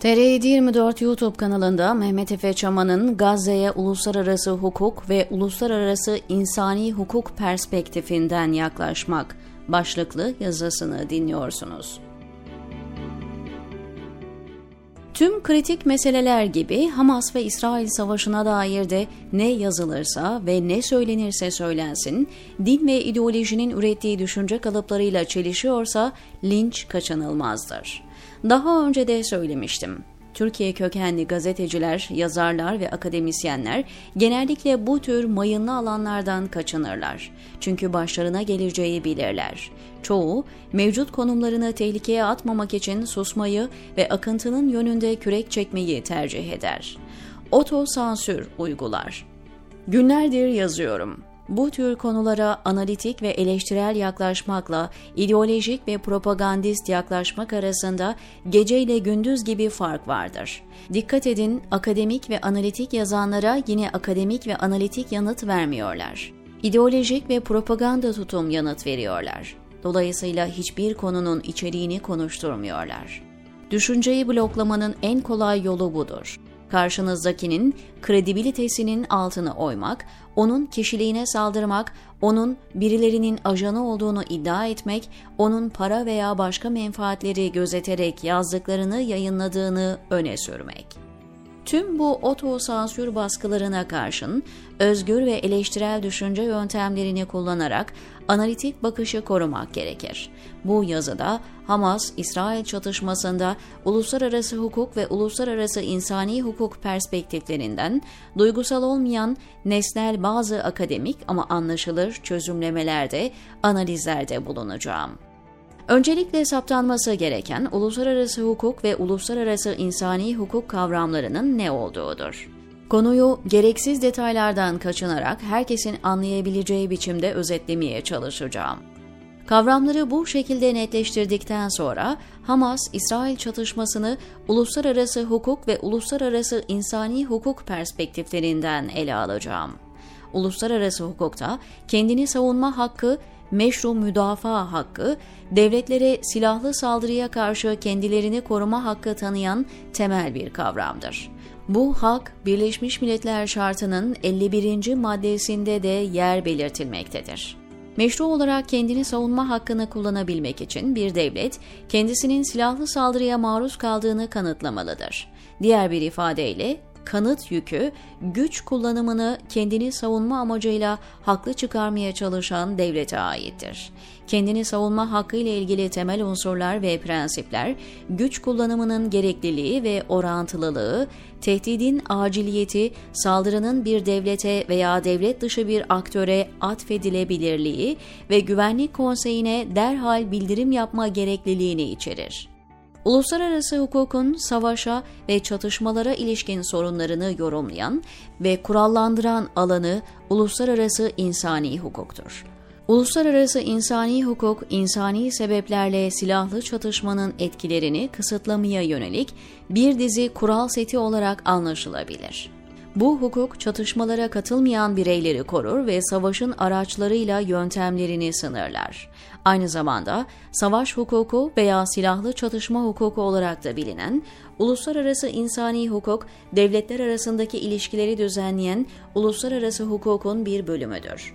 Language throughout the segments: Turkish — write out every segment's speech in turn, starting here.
TR 24 YouTube kanalında Mehmet Efe Çaman'ın Gazze'ye uluslararası hukuk ve uluslararası insani hukuk perspektifinden yaklaşmak başlıklı yazısını dinliyorsunuz. Tüm kritik meseleler gibi Hamas ve İsrail savaşına dair de ne yazılırsa ve ne söylenirse söylensin, din ve ideolojinin ürettiği düşünce kalıplarıyla çelişiyorsa linç kaçınılmazdır. Daha önce de söylemiştim. Türkiye kökenli gazeteciler, yazarlar ve akademisyenler genellikle bu tür mayınlı alanlardan kaçınırlar. Çünkü başlarına geleceği bilirler. Çoğu, mevcut konumlarını tehlikeye atmamak için susmayı ve akıntının yönünde kürek çekmeyi tercih eder. Otosansür uygular. Günlerdir yazıyorum. Bu tür konulara analitik ve eleştirel yaklaşmakla ideolojik ve propagandist yaklaşmak arasında gece ile gündüz gibi fark vardır. Dikkat edin, akademik ve analitik yazanlara yine akademik ve analitik yanıt vermiyorlar. İdeolojik ve propaganda tutum yanıt veriyorlar. Dolayısıyla hiçbir konunun içeriğini konuşturmuyorlar. Düşünceyi bloklamanın en kolay yolu budur karşınızdakinin kredibilitesinin altını oymak, onun kişiliğine saldırmak, onun birilerinin ajanı olduğunu iddia etmek, onun para veya başka menfaatleri gözeterek yazdıklarını yayınladığını öne sürmek. Tüm bu otosansür baskılarına karşın özgür ve eleştirel düşünce yöntemlerini kullanarak analitik bakışı korumak gerekir. Bu yazıda Hamas-İsrail çatışmasında uluslararası hukuk ve uluslararası insani hukuk perspektiflerinden duygusal olmayan nesnel bazı akademik ama anlaşılır çözümlemelerde, analizlerde bulunacağım. Öncelikle saptanması gereken uluslararası hukuk ve uluslararası insani hukuk kavramlarının ne olduğudur. Konuyu gereksiz detaylardan kaçınarak herkesin anlayabileceği biçimde özetlemeye çalışacağım. Kavramları bu şekilde netleştirdikten sonra Hamas-İsrail çatışmasını uluslararası hukuk ve uluslararası insani hukuk perspektiflerinden ele alacağım. Uluslararası hukukta kendini savunma hakkı meşru müdafaa hakkı, devletlere silahlı saldırıya karşı kendilerini koruma hakkı tanıyan temel bir kavramdır. Bu hak Birleşmiş Milletler Şartı'nın 51. maddesinde de yer belirtilmektedir. Meşru olarak kendini savunma hakkını kullanabilmek için bir devlet kendisinin silahlı saldırıya maruz kaldığını kanıtlamalıdır. Diğer bir ifadeyle kanıt yükü güç kullanımını kendini savunma amacıyla haklı çıkarmaya çalışan devlete aittir. Kendini savunma hakkı ile ilgili temel unsurlar ve prensipler, güç kullanımının gerekliliği ve orantılılığı, tehdidin aciliyeti, saldırının bir devlete veya devlet dışı bir aktöre atfedilebilirliği ve Güvenlik Konseyi'ne derhal bildirim yapma gerekliliğini içerir. Uluslararası hukukun savaşa ve çatışmalara ilişkin sorunlarını yorumlayan ve kurallandıran alanı uluslararası insani hukuktur. Uluslararası insani hukuk, insani sebeplerle silahlı çatışmanın etkilerini kısıtlamaya yönelik bir dizi kural seti olarak anlaşılabilir. Bu hukuk çatışmalara katılmayan bireyleri korur ve savaşın araçlarıyla yöntemlerini sınırlar. Aynı zamanda savaş hukuku veya silahlı çatışma hukuku olarak da bilinen uluslararası insani hukuk, devletler arasındaki ilişkileri düzenleyen uluslararası hukukun bir bölümüdür.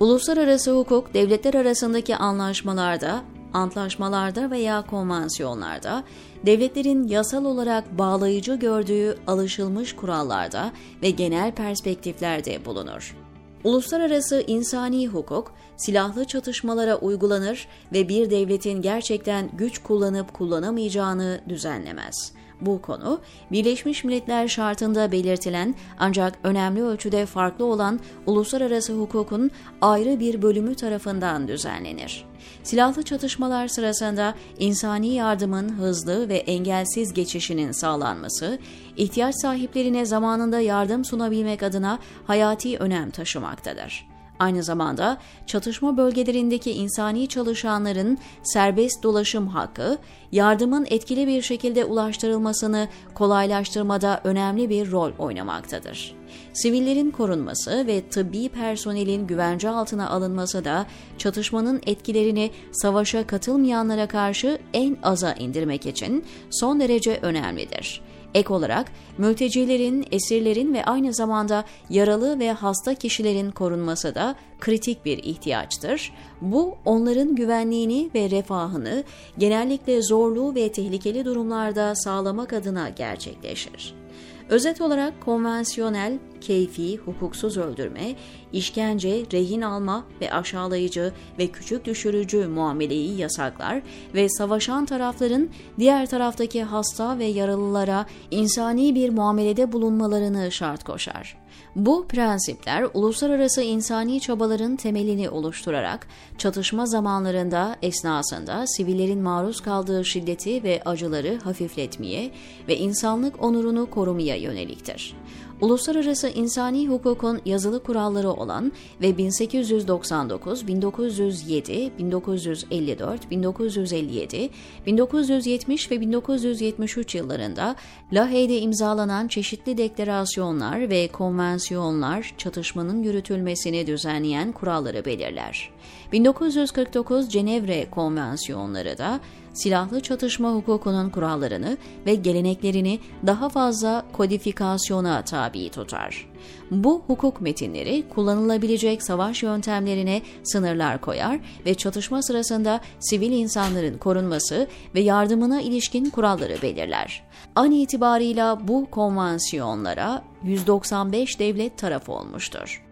Uluslararası hukuk, devletler arasındaki anlaşmalarda, antlaşmalarda veya konvansiyonlarda, devletlerin yasal olarak bağlayıcı gördüğü alışılmış kurallarda ve genel perspektiflerde bulunur. Uluslararası insani hukuk, silahlı çatışmalara uygulanır ve bir devletin gerçekten güç kullanıp kullanamayacağını düzenlemez. Bu konu Birleşmiş Milletler şartında belirtilen ancak önemli ölçüde farklı olan uluslararası hukukun ayrı bir bölümü tarafından düzenlenir. Silahlı çatışmalar sırasında insani yardımın hızlı ve engelsiz geçişinin sağlanması, ihtiyaç sahiplerine zamanında yardım sunabilmek adına hayati önem taşımaktadır. Aynı zamanda çatışma bölgelerindeki insani çalışanların serbest dolaşım hakkı, yardımın etkili bir şekilde ulaştırılmasını kolaylaştırmada önemli bir rol oynamaktadır. Sivillerin korunması ve tıbbi personelin güvence altına alınması da çatışmanın etkilerini savaşa katılmayanlara karşı en aza indirmek için son derece önemlidir. Ek olarak mültecilerin, esirlerin ve aynı zamanda yaralı ve hasta kişilerin korunması da kritik bir ihtiyaçtır. Bu onların güvenliğini ve refahını genellikle zorlu ve tehlikeli durumlarda sağlamak adına gerçekleşir. Özet olarak konvansiyonel, keyfi, hukuksuz öldürme, işkence, rehin alma ve aşağılayıcı ve küçük düşürücü muameleyi yasaklar ve savaşan tarafların diğer taraftaki hasta ve yaralılara insani bir muamelede bulunmalarını şart koşar. Bu prensipler uluslararası insani çabaların temelini oluşturarak çatışma zamanlarında esnasında sivillerin maruz kaldığı şiddeti ve acıları hafifletmeye ve insanlık onurunu korumaya yöneliktir uluslararası insani hukukun yazılı kuralları olan ve 1899, 1907, 1954, 1957, 1970 ve 1973 yıllarında Lahey'de imzalanan çeşitli deklarasyonlar ve konvansiyonlar çatışmanın yürütülmesini düzenleyen kuralları belirler. 1949 Cenevre Konvansiyonları da silahlı çatışma hukukunun kurallarını ve geleneklerini daha fazla kodifikasyona tabi tutar. Bu hukuk metinleri kullanılabilecek savaş yöntemlerine sınırlar koyar ve çatışma sırasında sivil insanların korunması ve yardımına ilişkin kuralları belirler. An itibarıyla bu konvansiyonlara 195 devlet taraf olmuştur.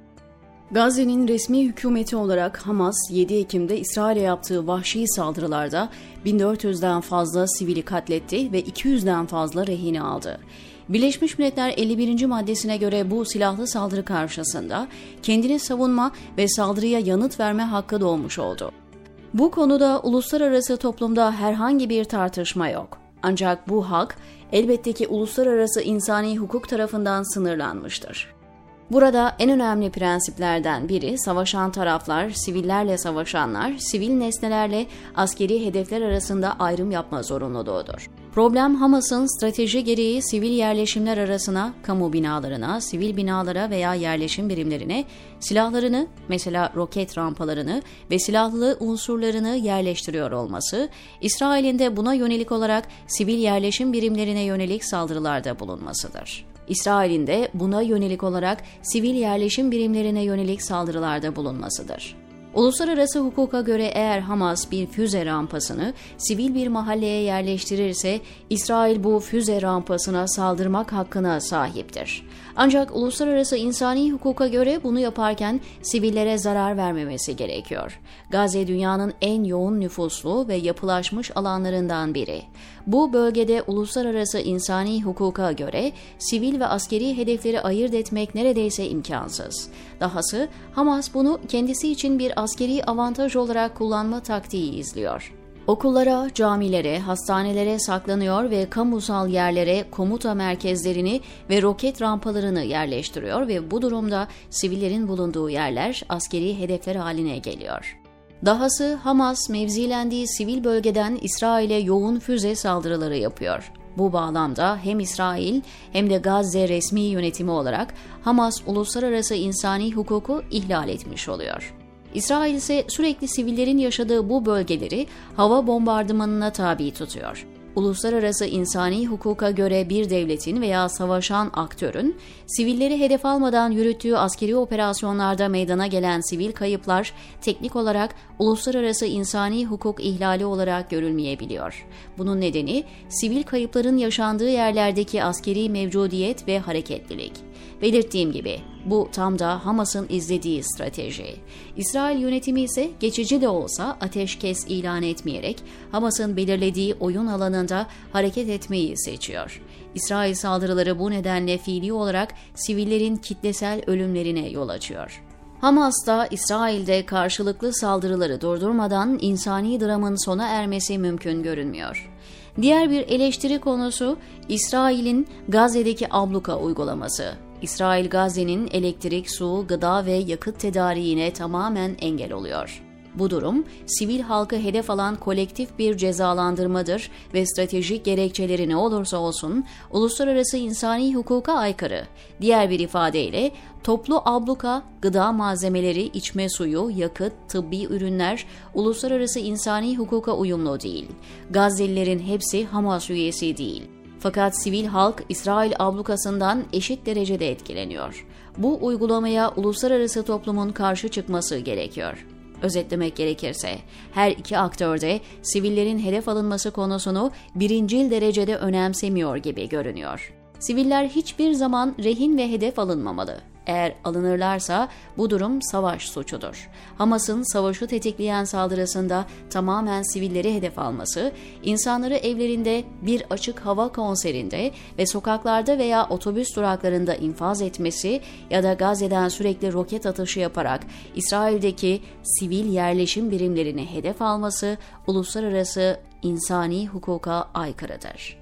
Gazze'nin resmi hükümeti olarak Hamas 7 Ekim'de İsrail'e yaptığı vahşi saldırılarda 1400'den fazla sivili katletti ve 200'den fazla rehini aldı. Birleşmiş Milletler 51. maddesine göre bu silahlı saldırı karşısında kendini savunma ve saldırıya yanıt verme hakkı doğmuş oldu. Bu konuda uluslararası toplumda herhangi bir tartışma yok. Ancak bu hak elbette ki uluslararası insani hukuk tarafından sınırlanmıştır. Burada en önemli prensiplerden biri savaşan taraflar, sivillerle savaşanlar, sivil nesnelerle askeri hedefler arasında ayrım yapma zorunluluğudur. Problem Hamas'ın strateji gereği sivil yerleşimler arasına, kamu binalarına, sivil binalara veya yerleşim birimlerine silahlarını, mesela roket rampalarını ve silahlı unsurlarını yerleştiriyor olması, İsrail'in de buna yönelik olarak sivil yerleşim birimlerine yönelik saldırılarda bulunmasıdır. İsrail'in de buna yönelik olarak sivil yerleşim birimlerine yönelik saldırılarda bulunmasıdır. Uluslararası hukuka göre eğer Hamas bir füze rampasını sivil bir mahalleye yerleştirirse İsrail bu füze rampasına saldırmak hakkına sahiptir. Ancak uluslararası insani hukuka göre bunu yaparken sivillere zarar vermemesi gerekiyor. Gazze dünyanın en yoğun nüfuslu ve yapılaşmış alanlarından biri. Bu bölgede uluslararası insani hukuka göre sivil ve askeri hedefleri ayırt etmek neredeyse imkansız. Dahası Hamas bunu kendisi için bir askeri avantaj olarak kullanma taktiği izliyor. Okullara, camilere, hastanelere saklanıyor ve kamusal yerlere komuta merkezlerini ve roket rampalarını yerleştiriyor ve bu durumda sivillerin bulunduğu yerler askeri hedefler haline geliyor. Dahası Hamas mevzilendiği sivil bölgeden İsrail'e yoğun füze saldırıları yapıyor. Bu bağlamda hem İsrail hem de Gazze resmi yönetimi olarak Hamas uluslararası insani hukuku ihlal etmiş oluyor. İsrail ise sürekli sivillerin yaşadığı bu bölgeleri hava bombardımanına tabi tutuyor. Uluslararası insani hukuka göre bir devletin veya savaşan aktörün sivilleri hedef almadan yürüttüğü askeri operasyonlarda meydana gelen sivil kayıplar teknik olarak uluslararası insani hukuk ihlali olarak görülmeyebiliyor. Bunun nedeni sivil kayıpların yaşandığı yerlerdeki askeri mevcudiyet ve hareketlilik. Belirttiğim gibi bu tam da Hamas'ın izlediği strateji. İsrail yönetimi ise geçici de olsa ateşkes ilan etmeyerek Hamas'ın belirlediği oyun alanında hareket etmeyi seçiyor. İsrail saldırıları bu nedenle fiili olarak sivillerin kitlesel ölümlerine yol açıyor. Hamas da İsrail'de karşılıklı saldırıları durdurmadan insani dramın sona ermesi mümkün görünmüyor. Diğer bir eleştiri konusu İsrail'in Gazze'deki abluka uygulaması. İsrail Gazze'nin elektrik, su, gıda ve yakıt tedariğine tamamen engel oluyor. Bu durum, sivil halkı hedef alan kolektif bir cezalandırmadır ve stratejik gerekçeleri ne olursa olsun uluslararası insani hukuka aykırı. Diğer bir ifadeyle toplu abluka, gıda malzemeleri, içme suyu, yakıt, tıbbi ürünler uluslararası insani hukuka uyumlu değil. Gazze'lilerin hepsi Hamas üyesi değil. Fakat sivil halk İsrail ablukasından eşit derecede etkileniyor. Bu uygulamaya uluslararası toplumun karşı çıkması gerekiyor. Özetlemek gerekirse, her iki aktör de sivillerin hedef alınması konusunu birincil derecede önemsemiyor gibi görünüyor. Siviller hiçbir zaman rehin ve hedef alınmamalı. Eğer alınırlarsa bu durum savaş suçudur. Hamas'ın savaşı tetikleyen saldırısında tamamen sivilleri hedef alması, insanları evlerinde bir açık hava konserinde ve sokaklarda veya otobüs duraklarında infaz etmesi ya da Gazze'den sürekli roket atışı yaparak İsrail'deki sivil yerleşim birimlerini hedef alması uluslararası insani hukuka aykırıdır.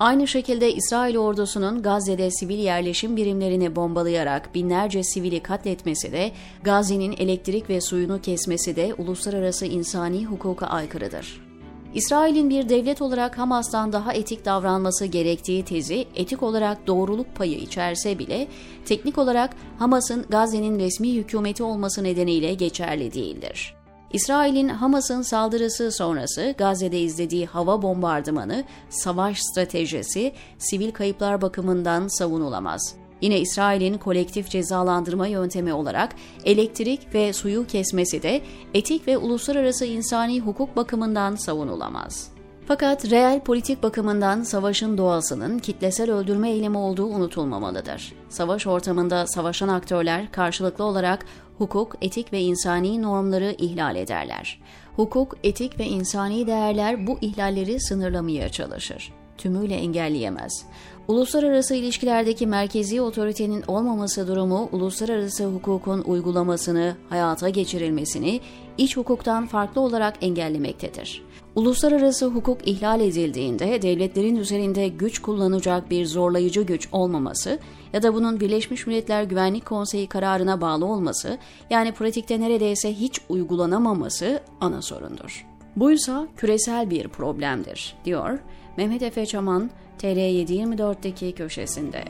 Aynı şekilde İsrail ordusunun Gazze'de sivil yerleşim birimlerini bombalayarak binlerce sivili katletmesi de, Gazze'nin elektrik ve suyunu kesmesi de uluslararası insani hukuka aykırıdır. İsrail'in bir devlet olarak Hamas'tan daha etik davranması gerektiği tezi etik olarak doğruluk payı içerse bile teknik olarak Hamas'ın Gazze'nin resmi hükümeti olması nedeniyle geçerli değildir. İsrail'in Hamas'ın saldırısı sonrası Gazze'de izlediği hava bombardımanı, savaş stratejisi, sivil kayıplar bakımından savunulamaz. Yine İsrail'in kolektif cezalandırma yöntemi olarak elektrik ve suyu kesmesi de etik ve uluslararası insani hukuk bakımından savunulamaz. Fakat reel politik bakımından savaşın doğasının kitlesel öldürme eylemi olduğu unutulmamalıdır. Savaş ortamında savaşan aktörler karşılıklı olarak hukuk, etik ve insani normları ihlal ederler. Hukuk, etik ve insani değerler bu ihlalleri sınırlamaya çalışır. Tümüyle engelleyemez. Uluslararası ilişkilerdeki merkezi otoritenin olmaması durumu uluslararası hukukun uygulamasını, hayata geçirilmesini iç hukuktan farklı olarak engellemektedir. Uluslararası hukuk ihlal edildiğinde devletlerin üzerinde güç kullanacak bir zorlayıcı güç olmaması ya da bunun Birleşmiş Milletler Güvenlik Konseyi kararına bağlı olması yani pratikte neredeyse hiç uygulanamaması ana sorundur. Buysa küresel bir problemdir, diyor Mehmet Efe Çaman TR724'deki köşesinde.